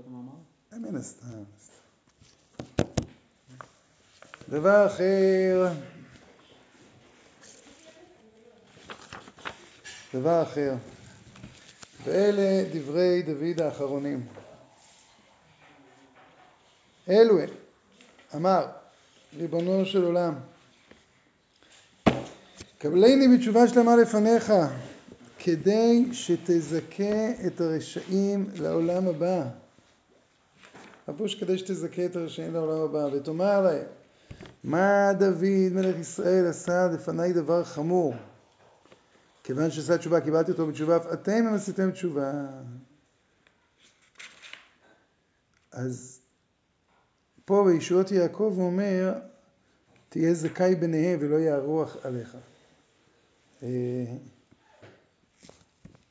את המאמר? מן הסתם. דבר אחר, דבר אחר, ואלה דברי דוד האחרונים. אלו אמר ריבונו של עולם, קבלני בתשובה שלמה לפניך, כדי שתזכה את הרשעים לעולם הבא. הפירוש כדי שתזכה את הרשעים לעולם הבא, ותאמר להם, מה דוד מלך ישראל עשה לפניי דבר חמור? כיוון שעשה תשובה, קיבלתי אותו בתשובה, אף אתם אם עשיתם תשובה. אז פה בישועות יעקב אומר, תהיה זכאי ביניהם ולא יערו עליך. אה,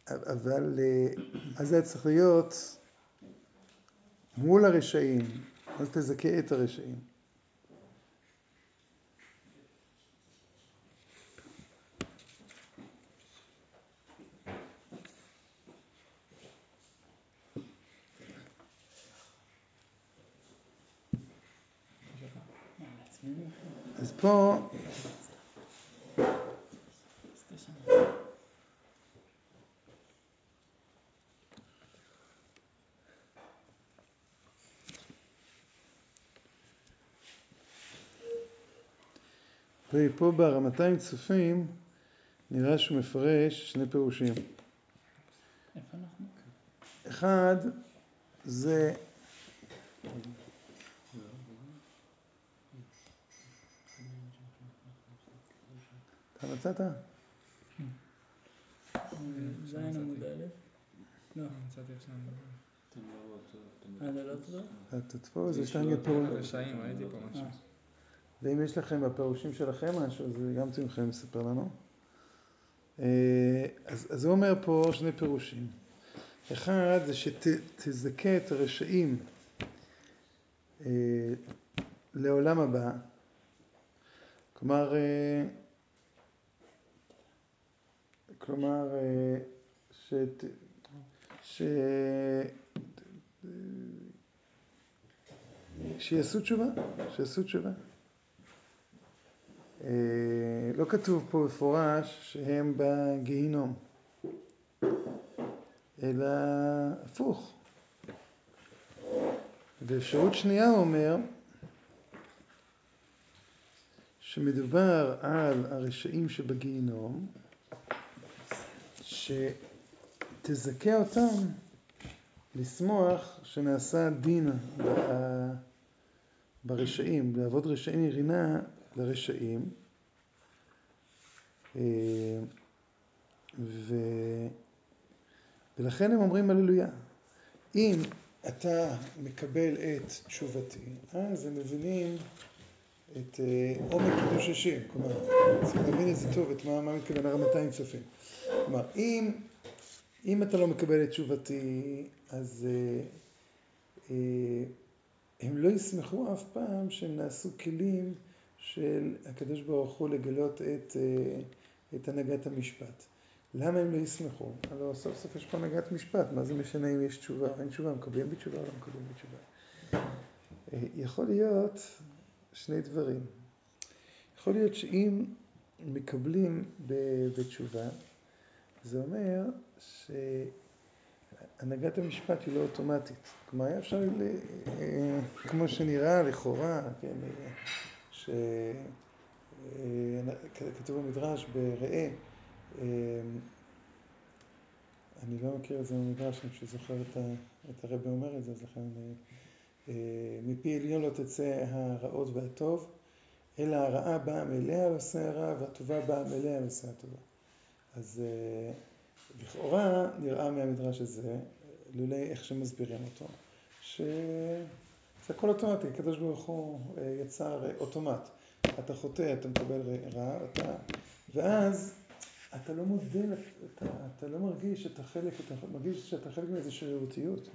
אבל אה, אז זה צריך להיות מול הרשעים, אל תזכה את הרשעים. אז פה ופה ברמתיים צופים נראה שהוא מפרש שני פירושים. אחד זה אתה מצאת? זין עמוד א'? לא. מצאתי עכשיו. אה, זה לא טוב? זה שטיינגר פירוש. ראיתי פה משהו. ואם יש לכם בפירושים שלכם משהו, אז גם אתם יכולים לספר לנו. אז, אז הוא אומר פה שני פירושים. אחד זה שתזכה את הרשעים אה, לעולם הבא. כלומר, אה, כלומר, אה, שת, ש... שיעשו תשובה, שיעשו תשובה. אה, לא כתוב פה מפורש שהם בגיהינום, אלא הפוך. ואפשרות שנייה אומר שמדובר על הרשעים שבגיהינום, שתזכה אותם לשמוח שנעשה דין ברשעים, לעבוד רשעים ירינה לרשעים. אה, ו... ולכן הם אומרים הללויה. אם אתה מקבל את תשובתי, אז הם מבינים את אה, עומק קידוש השם, כלומר, צריכים להבין את זה טוב, את מה, מה מתכוון הרמתיים צופים. כלומר, אם, אם אתה לא מקבל את תשובתי, אז אה, אה, הם לא ישמחו אף פעם שהם נעשו כלים של הקדוש ברוך הוא לגלות את, אה, את הנהגת המשפט. למה הם לא ישמחו? הלוא סוף סוף יש פה הנהגת משפט, מה זה משנה אם יש תשובה או אין תשובה, מקבלים בתשובה או לא מקבלים בתשובה. אה, יכול להיות שני דברים. יכול להיות שאם מקבלים בתשובה, זה אומר שהנהגת המשפט היא לא אוטומטית. כלומר, היה אפשר, אה, כמו שנראה לכאורה, כן, שכתוב במדרש בראה, אה, אני לא מכיר את זה במדרש, אני פשוט זוכר את הרבי אומר את זה, אז לכן אה, מפי עליון לא תצא הרעות והטוב, אלא הרעה באה מלאה על עושה הרע והטובה באה מלאה על עושה הטובה. אז אה, לכאורה נראה מהמדרש הזה, לולא איך שמסבירים אותו, שזה הכל אוטומטי, הקדוש ברוך הוא יצר אוטומט. אתה חוטא, אתה מקבל רע, אתה... ואז אתה לא מודה, אתה, אתה לא מרגיש שאתה חלק, אתה מרגיש שאתה חלק מאיזו שרירותיות.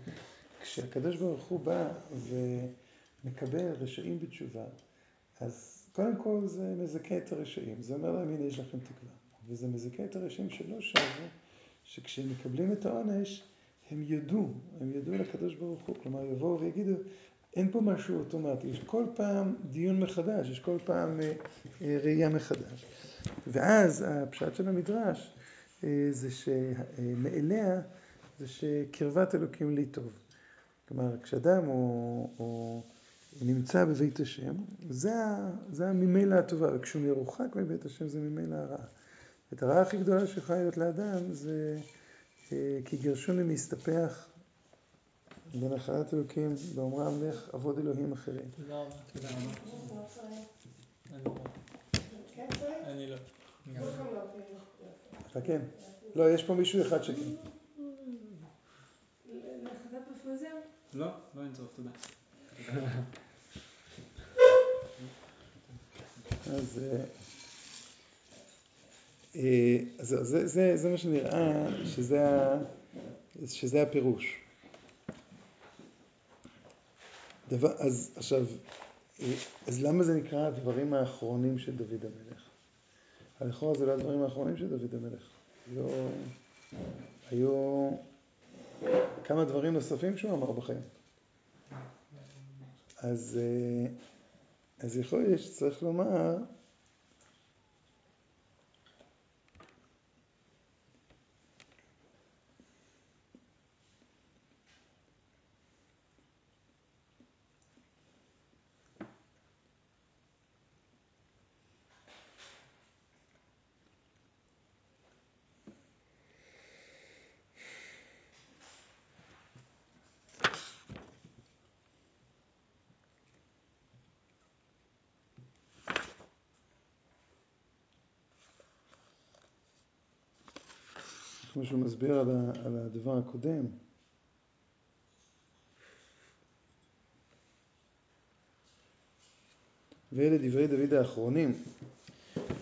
כשהקדוש ברוך הוא בא ומקבל רשעים בתשובה, אז קודם כל זה מזכה את הרשעים, זה אומר להם הנה יש לכם תקווה. וזה מזכה את הרשעים שלא שבו, שכשהם מקבלים את העונש, הם יודו, הם יודו על הקדוש ברוך הוא, כלומר יבואו ויגידו, אין פה משהו אוטומטי, יש כל פעם דיון מחדש, יש כל פעם אה, אה, ראייה מחדש. ואז הפשט של המדרש אה, זה שמאליה זה שקרבת אלוקים לי טוב. כלומר, כשאדם הוא, הוא נמצא בבית השם, זה, זה ממילא הטובה, וכשהוא מרוחק מבית השם זה ממילא הרעה. את הרעה הכי גדולה שיכולה להיות לאדם זה כי גרשוני מסתפח בנחלת אלוקים, באומרם לך עבוד אלוהים אחרים. תודה רבה. תודה רבה. אני לא. אתה כן? לא, יש פה מישהו אחד שכן. לא, לא אין צורך, תודה. אז זה, זה, זה, מה שנראה שזה הפירוש. דבר, אז עכשיו, אז למה זה נקרא הדברים האחרונים של דוד המלך? לכאורה זה לא הדברים האחרונים של דוד המלך. היו, היו כמה דברים נוספים שהוא אמר בחיים. אז, אז יכול להיות שצריך לומר כמו שהוא מסביר על, ה, על הדבר הקודם. ואלה דברי דוד האחרונים.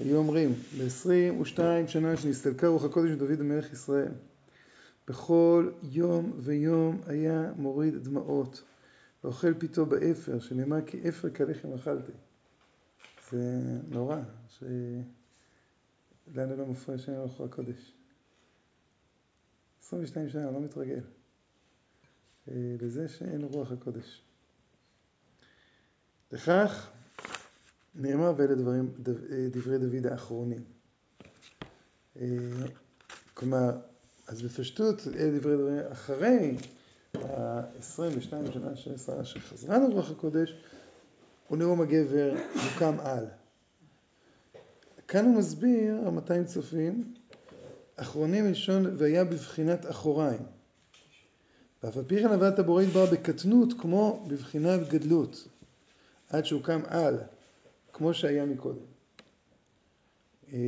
היו אומרים, ב-22 שנה שנסתלקה רוח הקודש מדוד המלך ישראל. בכל יום ויום היה מוריד דמעות, ואוכל פיתו באפר, שנאמר כי אפר כלחם אכלתי. זה נורא, שלנו לא מפריע שאין רוח הקודש. 22 שנה, לא מתרגל. אה, לזה שאין רוח הקודש. לכך נאמר ואלה דברים, אה, דברי דוד האחרונים. אה, כלומר, אז בפשטות אלה דברי דברים אחרי ה-22 שנה של שרה שחזרה לרוח הקודש, הוא נאום הגבר מוקם על. כאן הוא מסביר, המאתיים צופים, אחרונים מלשון והיה בבחינת אחוריים. ואף על פי כן עבדת הבורא יתברך בקטנות כמו בבחינת גדלות, עד שהוא קם על, כמו שהיה מקודם. אמ,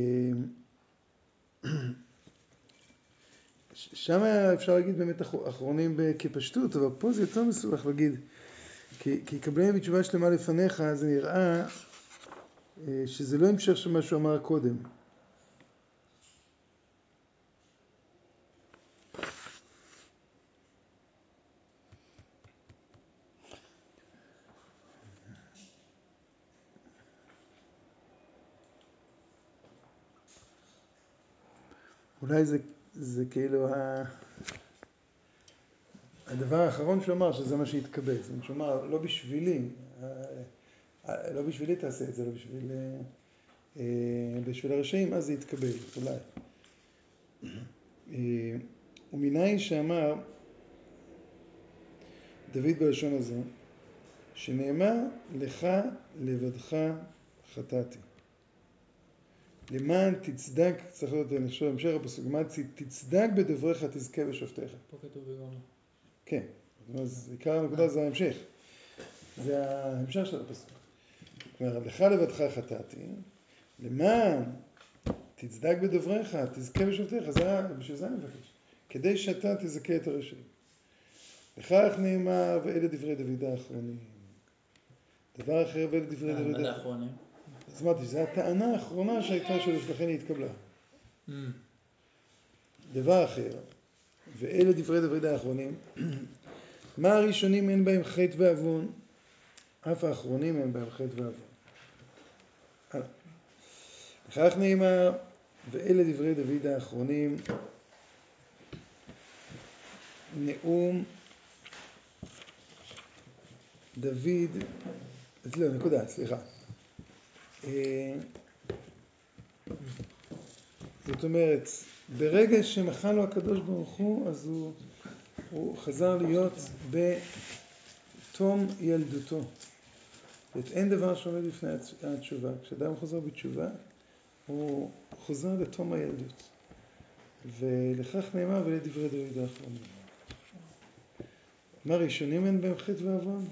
שם אפשר להגיד באמת אחרונים כפשטות, אבל פה זה יותר מסובך להגיד, כי, כי קבלני בתשובה שלמה לפניך, זה נראה אה, שזה לא המשך של מה שהוא אמר קודם. אולי זה, זה כאילו ה... הדבר האחרון שהוא אמר, שזה מה שהתקבל. זאת אומרת, שהוא אמר, לא בשבילי, לא בשבילי תעשה את זה, לא בשביל, אה, בשביל הרשעים, אז זה יתקבל, אולי. אה, ומנין שאמר דוד בלשון הזה, שנאמר לך לבדך חטאתי. למען תצדק, צריך להיות, אני חושב, המשך הפסוק, למען תצדק בדבריך תזכה בשופטיך. פה כתוב בגאון. כן, אז עיקר הנקודה זה ההמשך. זה ההמשך של הפסוק. כלומר, לך לבדך חטאתי, למען תצדק בדבריך, תזכה בשופטיך, זה, בשביל זה אני מבקש. כדי שאתה תזכה את הרשעים. לכך נאמר, ואלה דברי דוד האחרונים. דבר אחר, ואלה דברי דוד האחרונים. אז אמרתי, זו הטענה האחרונה שהייתה שלו, שלכן היא התקבלה. Mm. דבר אחר, ואלה דברי דוד האחרונים, מה הראשונים אין בהם חטא ועוון, אף האחרונים אין בהם חטא ועוון. לכך נאמר, ואלה דברי דוד האחרונים, נאום דוד, לא, נקודה, סליחה. אה, זאת אומרת, ברגע שמחל לו הקדוש ברוך הוא, אז הוא, הוא חזר להיות בתום ילדותו. זאת אין דבר שעומד בפני התשובה. כשאדם חוזר בתשובה, הוא חוזר לתום הילדות. ולכך נאמר ולדברי דוד האחרונים. מה ראשונים אין בהם חטא ועוון?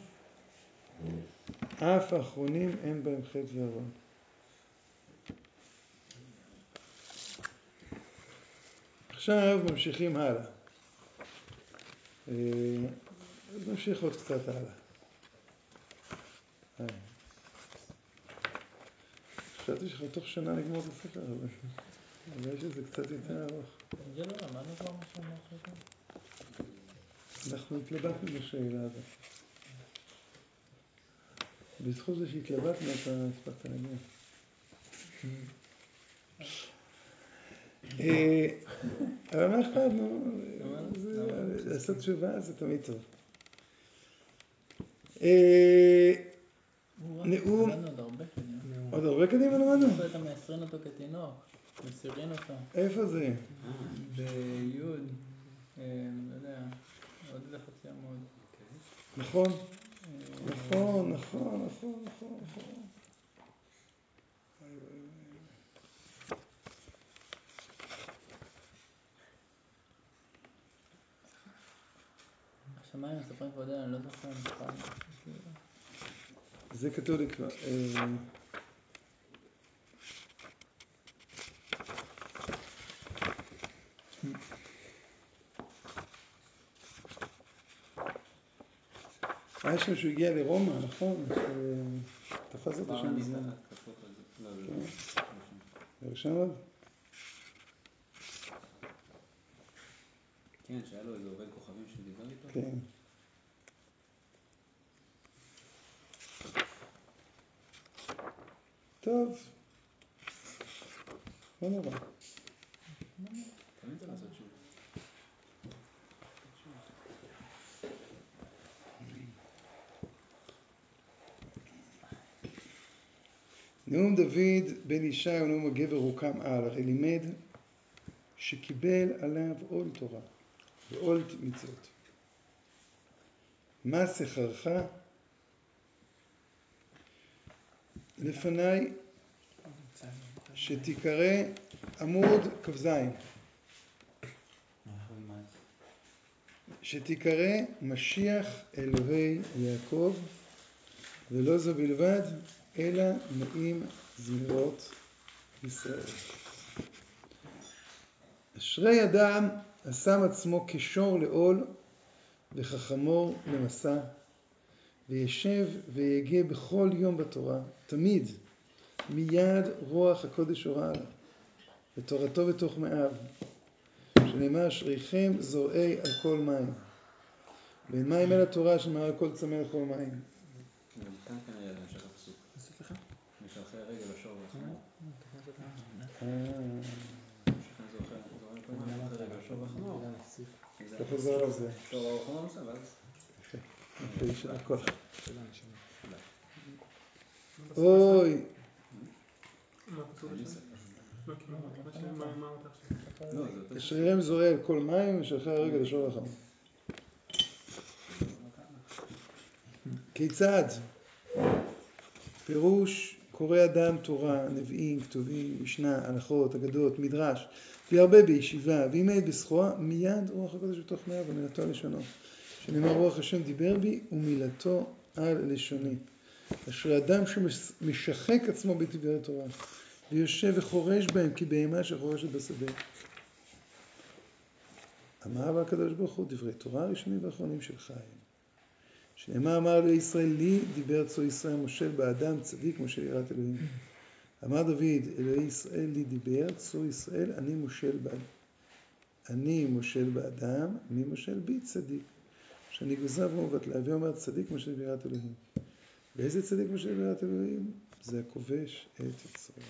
אף האחרונים אין בהם חטא ועוון. עכשיו ממשיכים הלאה. אה, נמשיך עוד קצת הלאה. אה. חשבתי שלך תוך שנה נגמור את הספר, אבל אולי שזה קצת יותר ארוך. זה לא, למדנו כבר כאן? אנחנו התלבטנו בשאלה הזאת. בזכות זה שהתלבטנו אתה הספקת להגיע. אה, אבל מה אכפת, נו, לעשות תשובה זה תמיד טוב. אה, נאום... עוד הרבה קדימה למדנו? אתה מייסרין אותו כתינוק, מסירין אותו. איפה זה? ביוד, אה, לא יודע, עוד לחצי עמוד. נכון, נכון, נכון, נכון, נכון. השמיים מספרים כבוד אני לא זוכר. זה כתוב לי כבר. שם שהוא הגיע לרומא, נכון? תפס אותו שם בזמן. זה ראשון עוד? כן, שהיה לו איזה עובד כוכבים שדיבר איתו. כן. טוב, לא נורא. תמיד צריך לעשות שוב. נאום דוד בן ישי ונאום הגבר הוקם על, הרי לימד שקיבל עליו עול תורה ועול מצוות. מה שכרך? לפניי שתיקרא עמוד כ"ז שתיקרא משיח אלוהי יעקב ולא זו בלבד אלא נעים זמירות ישראל. אשרי אדם השם עצמו כשור לעול וכחמור למסע וישב ויגה בכל יום בתורה, תמיד, מיד רוח הקודש הורה עליו, ותורתו בתוך מאיו, שנאמר אשריכם זורעי על כל מים. ואין מים אל התורה שמעל כל צמא לכל מים. כאן כנראה זה המשך הפסוק. משלחי רגל השור והחמור. שכן זוכר, זוכר כל מה, משלחי רגל השור והחמור. אוי. אשריהם זורע על כל מים ושלחי הרגל לשור החמור. כיצד? פירוש קורא אדם תורה, נביאים, כתובים, משנה, הלכות, אגדות, מדרש, וירבה בישיבה, ואם עת בסחורה, מיד רוח הקודש בתוך מאיו ומילתו על לשונו. שנאמר רוח השם דיבר בי ומילתו על לשוני. אשרי אדם שמשחק עצמו בדברי תורה, ויושב וחורש בהם כבהמה שחורשת בשדה. אמר הקדוש ברוך הוא דברי תורה הראשונים והאחרונים שלך הם. שנאמר אמר לו ישראל לי דיבר צור ישראל מושל באדם צדיק מושל יראת אלוהים. אמר דוד אלוהי ישראל לי דיבר צור ישראל אני מושל באדם. אני מושל באדם, מי מושל בי צדיק. שאני גוזר ומובט להביא אומר צדיק מושל ביראת אלוהים. ואיזה צדיק מושל ביראת אלוהים? זה הכובש את יצרו.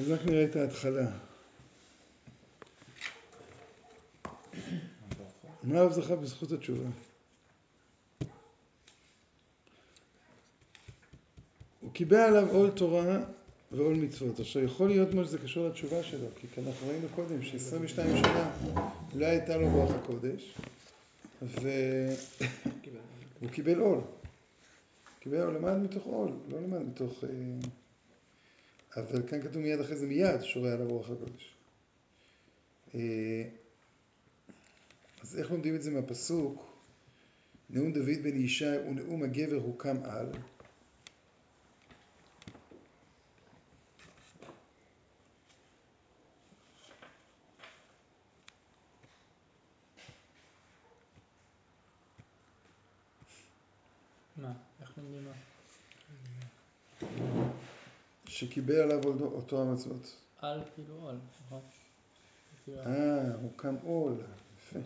אז רק נראה את ההתחלה. מה הרב זכה בזכות התשובה? הוא קיבל עליו עול תורה ועול מצוות. עכשיו יכול להיות מה שזה קשור לתשובה שלו, כי אנחנו ראינו קודם ש-22 שנה לא הייתה לו רוח הקודש, והוא קיבל עול. קיבל עול, למד מתוך עול, לא למד מתוך... אבל כאן כתוב מיד אחרי זה מיד שורה על הרוח הקודש. אה, אז איך לומדים את זה מהפסוק? נאום דוד בן ישי ונאום הגבר הוקם על. מה? איך לומדים מה? שקיבל עליו אותו המצוות. על כאילו עול, נכון? כאילו, אה, הוקם עול. יפה.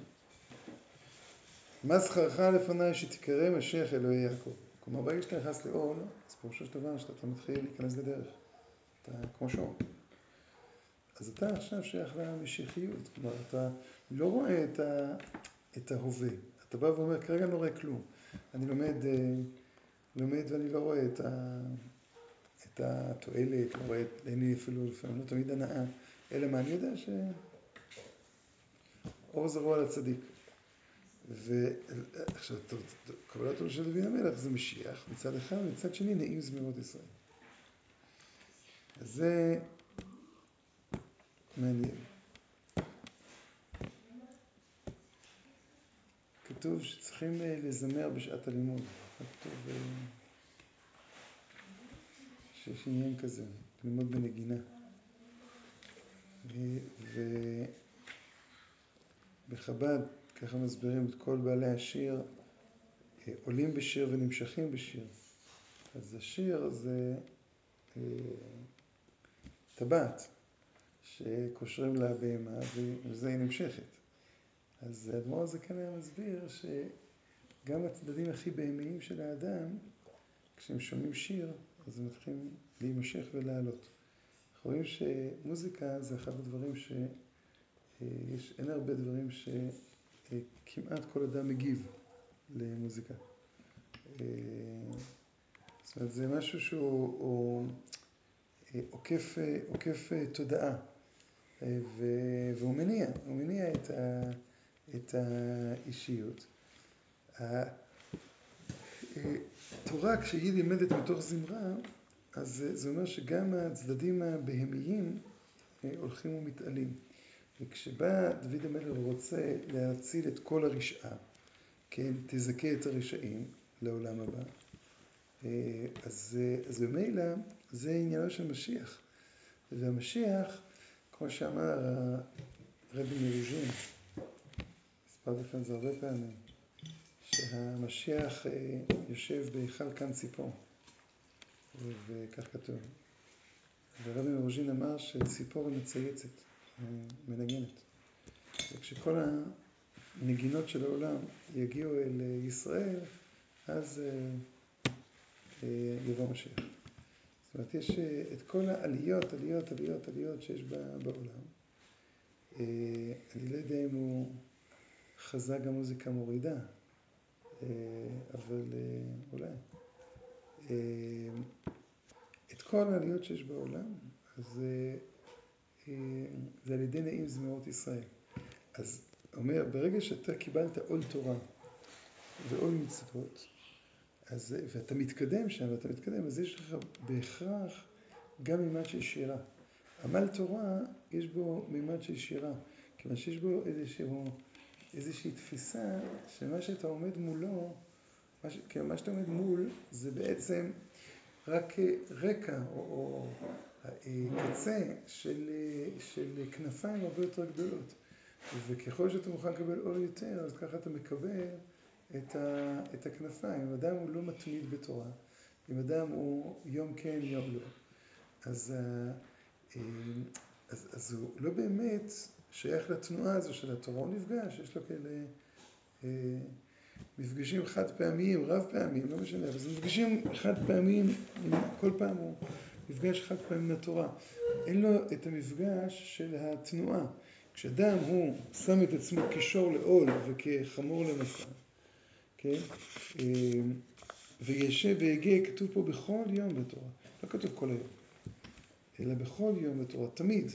מה זכרך לפניי שתקרא משיח אלוהי יעקב. כלומר, ברגע שאתה נכנס לעול, אז פירושו של דבר שאתה מתחיל להיכנס לדרך. אתה כמו שור. אז אתה עכשיו שייך למשיחיות. כלומר, אתה לא רואה את, ה, את ההווה. אתה בא ואומר, כרגע אני לא רואה כלום. אני לומד, אה, לומד ואני לא רואה את, ה, לא רואה, אין לי אפילו לפעמים לא תמיד הנאה. אלא מה, אני יודע שאור זרוע לצדיק. ועכשיו, קבלת עול של דוד המלך זה משיח מצד אחד, ומצד שני נעים זמירות ישראל. אז זה מעניין. כתוב שצריכים אה, לזמר בשעת הלימוד. כתוב שיש עניין כזה, ללמוד בנגינה. ובחב"ד ככה מסבירים את כל בעלי השיר, אה, עולים בשיר ונמשכים בשיר. אז השיר זה אה, טבעת שקושרים לה בהמה וזה היא נמשכת. אז האדמו"ר הזה היה מסביר שגם הצדדים הכי בהמיים של האדם, כשהם שומעים שיר, אז הם מתחילים להימשך ולעלות. אנחנו רואים שמוזיקה זה אחד הדברים ש... אה, יש, אין הרבה דברים ש... כמעט כל אדם מגיב למוזיקה. אה, זאת אומרת, זה משהו שהוא הוא, אה, עוקף, אה, עוקף תודעה, והוא מניע, הוא מניע את, ה, את האישיות. התורה, כשהיא לימדת מתוך זמרה, אז זה אומר שגם הצדדים הבהמיים הולכים ומתעלים. וכשבא דוד המלך ורוצה להציל את כל הרשעה, כן, תזכה את הרשעים לעולם הבא, אה, אז, אז במילא זה עניינו של משיח. והמשיח, כמו שאמר רבי מרוז'ין, הסברתי לכם את זה הרבה פעמים, שהמשיח אה, יושב בהיכל כאן ציפור, וכך כתוב. ורבי מרוז'ין אמר שציפור היא מצייצת. מנגנת. וכשכל הנגינות של העולם יגיעו אל ישראל, אז אה, אה, יבוא משיח. זאת אומרת, יש אה, את כל העליות, עליות, עליות, עליות שיש בעולם. אני לא יודע אם הוא חזה גם מוזיקה מורידה, אבל אולי. את כל העליות שיש בעולם, אז זה על ידי נעים זמירות ישראל. אז אומר, ברגע שאתה קיבלת עול תורה ועול מצוות, אז, ואתה מתקדם שם, ואתה מתקדם, אז יש לך בהכרח גם מימד של שירה. עמל תורה, יש בו מימד של שירה, כיוון שיש בו איזשהו, איזושהי תפיסה שמה שאתה עומד מולו, מה, כן, מה שאתה עומד מול זה בעצם רק רקע או, או קצה של, של כנפיים הרבה יותר גדולות. וככל שאתה מוכן לקבל עול יותר, אז ככה אתה מקבל את, ה, את הכנפיים. אם אדם הוא לא מתמיד בתורה, אם אדם הוא יום כן, יום לא, אז, אה, אז, אז הוא לא באמת שייך לתנועה הזו של התורה, הוא נפגש, יש לו כאלה אה, מפגשים חד פעמיים, רב פעמיים, לא משנה, אבל זה מפגשים חד פעמיים, כל פעם הוא מפגש חד פעמי עם התורה. אין לו את המפגש של התנועה. כשאדם הוא שם את עצמו כשור לעול וכחמור למסע, כן? וישב ויגה, כתוב פה בכל יום בתורה, לא כתוב כל היום, אלא בכל יום בתורה, תמיד.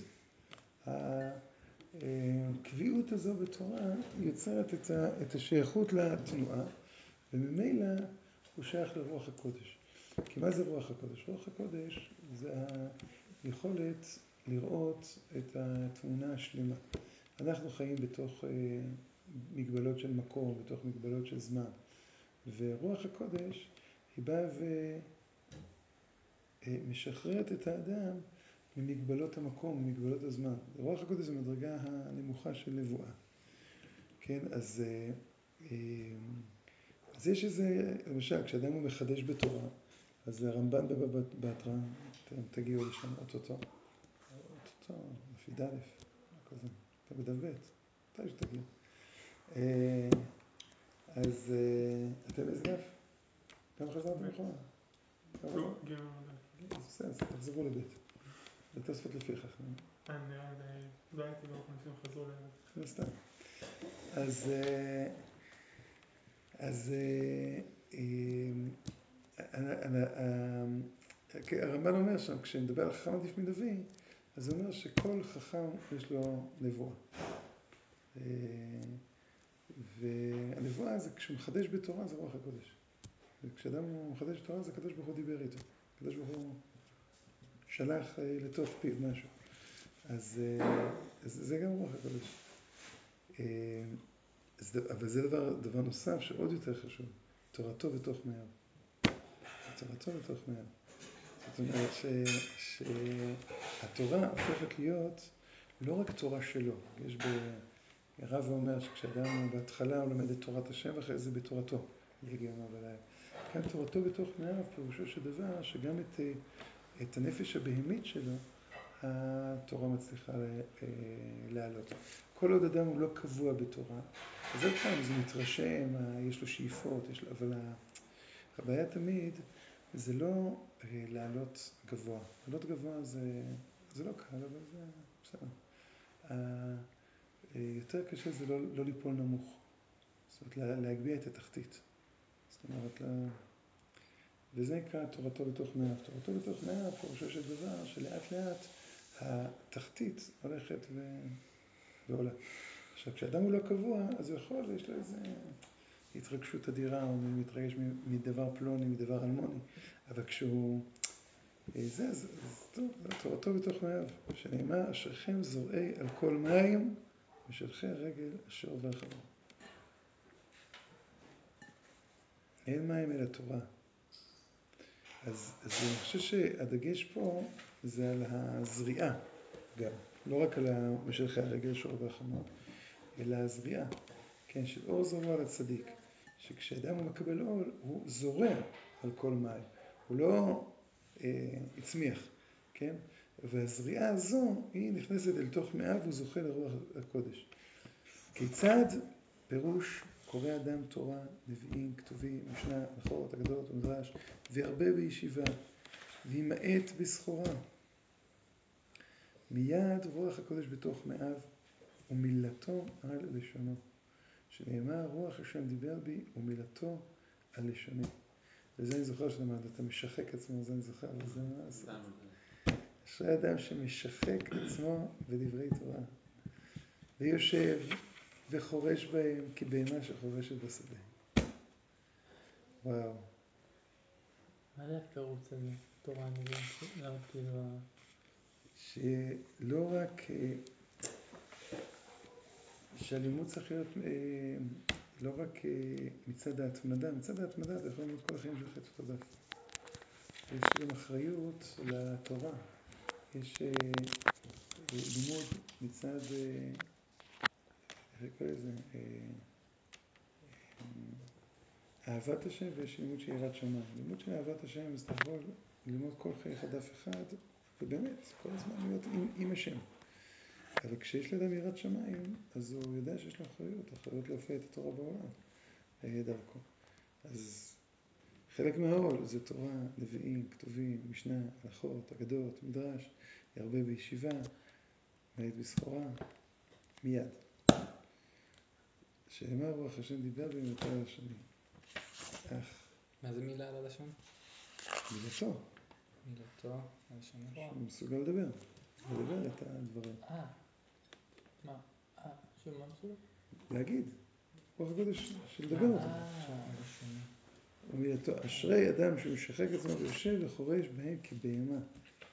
הקביעות הזו בתורה יוצרת את השייכות לתנועה, וממילא הוא שייך לרוח הקודש. כי מה זה רוח הקודש? רוח הקודש זה היכולת לראות את התמונה השלמה. אנחנו חיים בתוך מגבלות של מקום, בתוך מגבלות של זמן, ורוח הקודש היא באה ומשחררת את האדם ממגבלות המקום, ממגבלות הזמן. רוח הקודש זה מדרגה הנמוכה של נבואה. כן, אז, אז יש איזה, למשל, כשאדם הוא מחדש בתורה, אז הרמב"ן בבא בתרא, אתם תגיעו לשם אוטוטו, אוטוטו, לפי ד', כזה, אתה בדף ב', מתי שתגיעו. אז אתם איזה דף? כמה חזרתם אחורה? לא, ג' בסדר, תחזרו לבית. לתוספות לפיכך. לא הייתי באופן שהם חזרו. לא סתם. אז, אז הרמב"ן אומר שם, כשנדבר על חכם עדיף מנביא, אז הוא אומר שכל חכם יש לו נבואה. והנבואה זה כשהוא מחדש בתורה זה רוח הקודש. וכשאדם מחדש בתורה זה הקדוש ברוך הוא דיבר איתו. הקדוש ברוך הוא שלח לתוך פיו משהו. אז, אז זה גם רוח הקודש. אבל זה דבר, דבר נוסף שעוד יותר חשוב, תורתו בתוך מאיו. תורתו בתוך מאיו. זאת אומרת ש, שהתורה הופכת להיות לא רק תורה שלו. יש ב... הרב אומר שכשאדם בהתחלה הוא לומד את תורת השם ואחרי זה בתורתו. יגיע בלילה. כאן תורתו בתוך מאיו פירושו של דבר שגם את, את הנפש הבהמית שלו התורה מצליחה להעלות. כל עוד אדם הוא לא קבוע בתורה, אז עוד פעם זה מתרשם, יש לו שאיפות, יש לו, אבל הבעיה תמיד זה לא לעלות גבוה. לעלות גבוה זה, זה לא קל, אבל זה בסדר. יותר קשה זה לא, לא ליפול נמוך. זאת אומרת, להגביה את התחתית. זאת אומרת, וזה נקרא תורתו בתוך מאיו. תורתו בתוך מאיו, פירושו של דבר, שלאט לאט התחתית הולכת ו... ועולה. עכשיו, כשאדם הוא לא קבוע, אז הוא יכול, יש לו איזה התרגשות אדירה, הוא מתרגש מדבר פלוני, מדבר אלמוני, אבל כשהוא... זה, אז טוב, תורתו בתוך מאיו, שנאמר, אשריכם זורעי על כל מים, ושלחי הרגל אשר חבר. אין מים אלא תורה. אז, אז אני חושב שהדגש פה זה על הזריעה גם, לא רק על משלחי הרגל אשר עובר חמור, אלא הזריעה, כן, של אור זרוע לצדיק, שכשאדם הוא מקבל אור, הוא זורע על כל מים, הוא לא אה, הצמיח, כן? והזריעה הזו, היא נכנסת אל תוך מאיו והוא זוכה לרוח הקודש. כיצד פירוש קורא אדם תורה, נביאים, כתובים, משנה, הלכות, אגדות ומדרש, וירבה בישיבה, וימעט בסחורה. מיד רוח הקודש בתוך מאיו, ומילתו על לשונו. שנאמר, רוח השם דיבר בי, ומילתו על לשוני. וזה אני זוכר שאתה אמרת, אתה משחק עצמו, זה אני זוכר, וזה מה לעשות. אשרי אדם שמשחק עצמו בדברי תורה, ויושב וחורש בהם כבהמה שחורשת בשדה. וואו. מה זה הפירוץ הזה, תורה? למה כאילו... שלא רק... שהלימוד צריך להיות לא רק מצד ההתמדה, מצד ההתמדה אתה יכול ללמוד כל החיים שלך את אותו דף. יש גם אחריות לתורה. יש לימוד מצד, איך קורא לזה? אהבת השם ויש לימוד של יראת שמיים. לימוד של אהבת השם זה אתה יכול ללמוד כל חייך דף אחד, ובאמת, כל הזמן להיות עם, עם השם. אבל כשיש לאדם יראת שמיים, אז הוא יודע שיש לו אחריות, אחריות להופיע את התורה בעולם, דרכו. אז חלק מהעול זה תורה, נביאים, כתובים, משנה, הלכות, אגדות, מדרש, ירבה בישיבה, מעט בסחורה, מיד. שאמר רוח השם דיבר בי במטר השני. אך. מה זה מילה על הלשון? מילתו. מילתו, הלשון שהוא מסוגל לדבר. לדבר את הדברים. אה. מה? אה, שוב, מה מסוגל? להגיד. רוח הקודש של לדבר אותו. ומילתו, אשרי אדם שהוא שחק עצמו ויושב וחורש בהם כבהמה.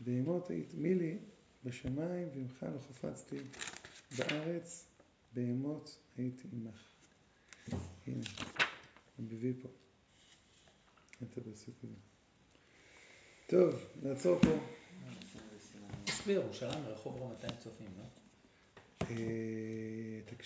בהמות היית מילי בשמיים ועמך לא חפצתי בארץ, בהמות הייתי עמך. הנה, אני מביא פה את הפסוק הזה. טוב, נעצור פה. בירושלים רחוב רום 200 צופים, לא? אה,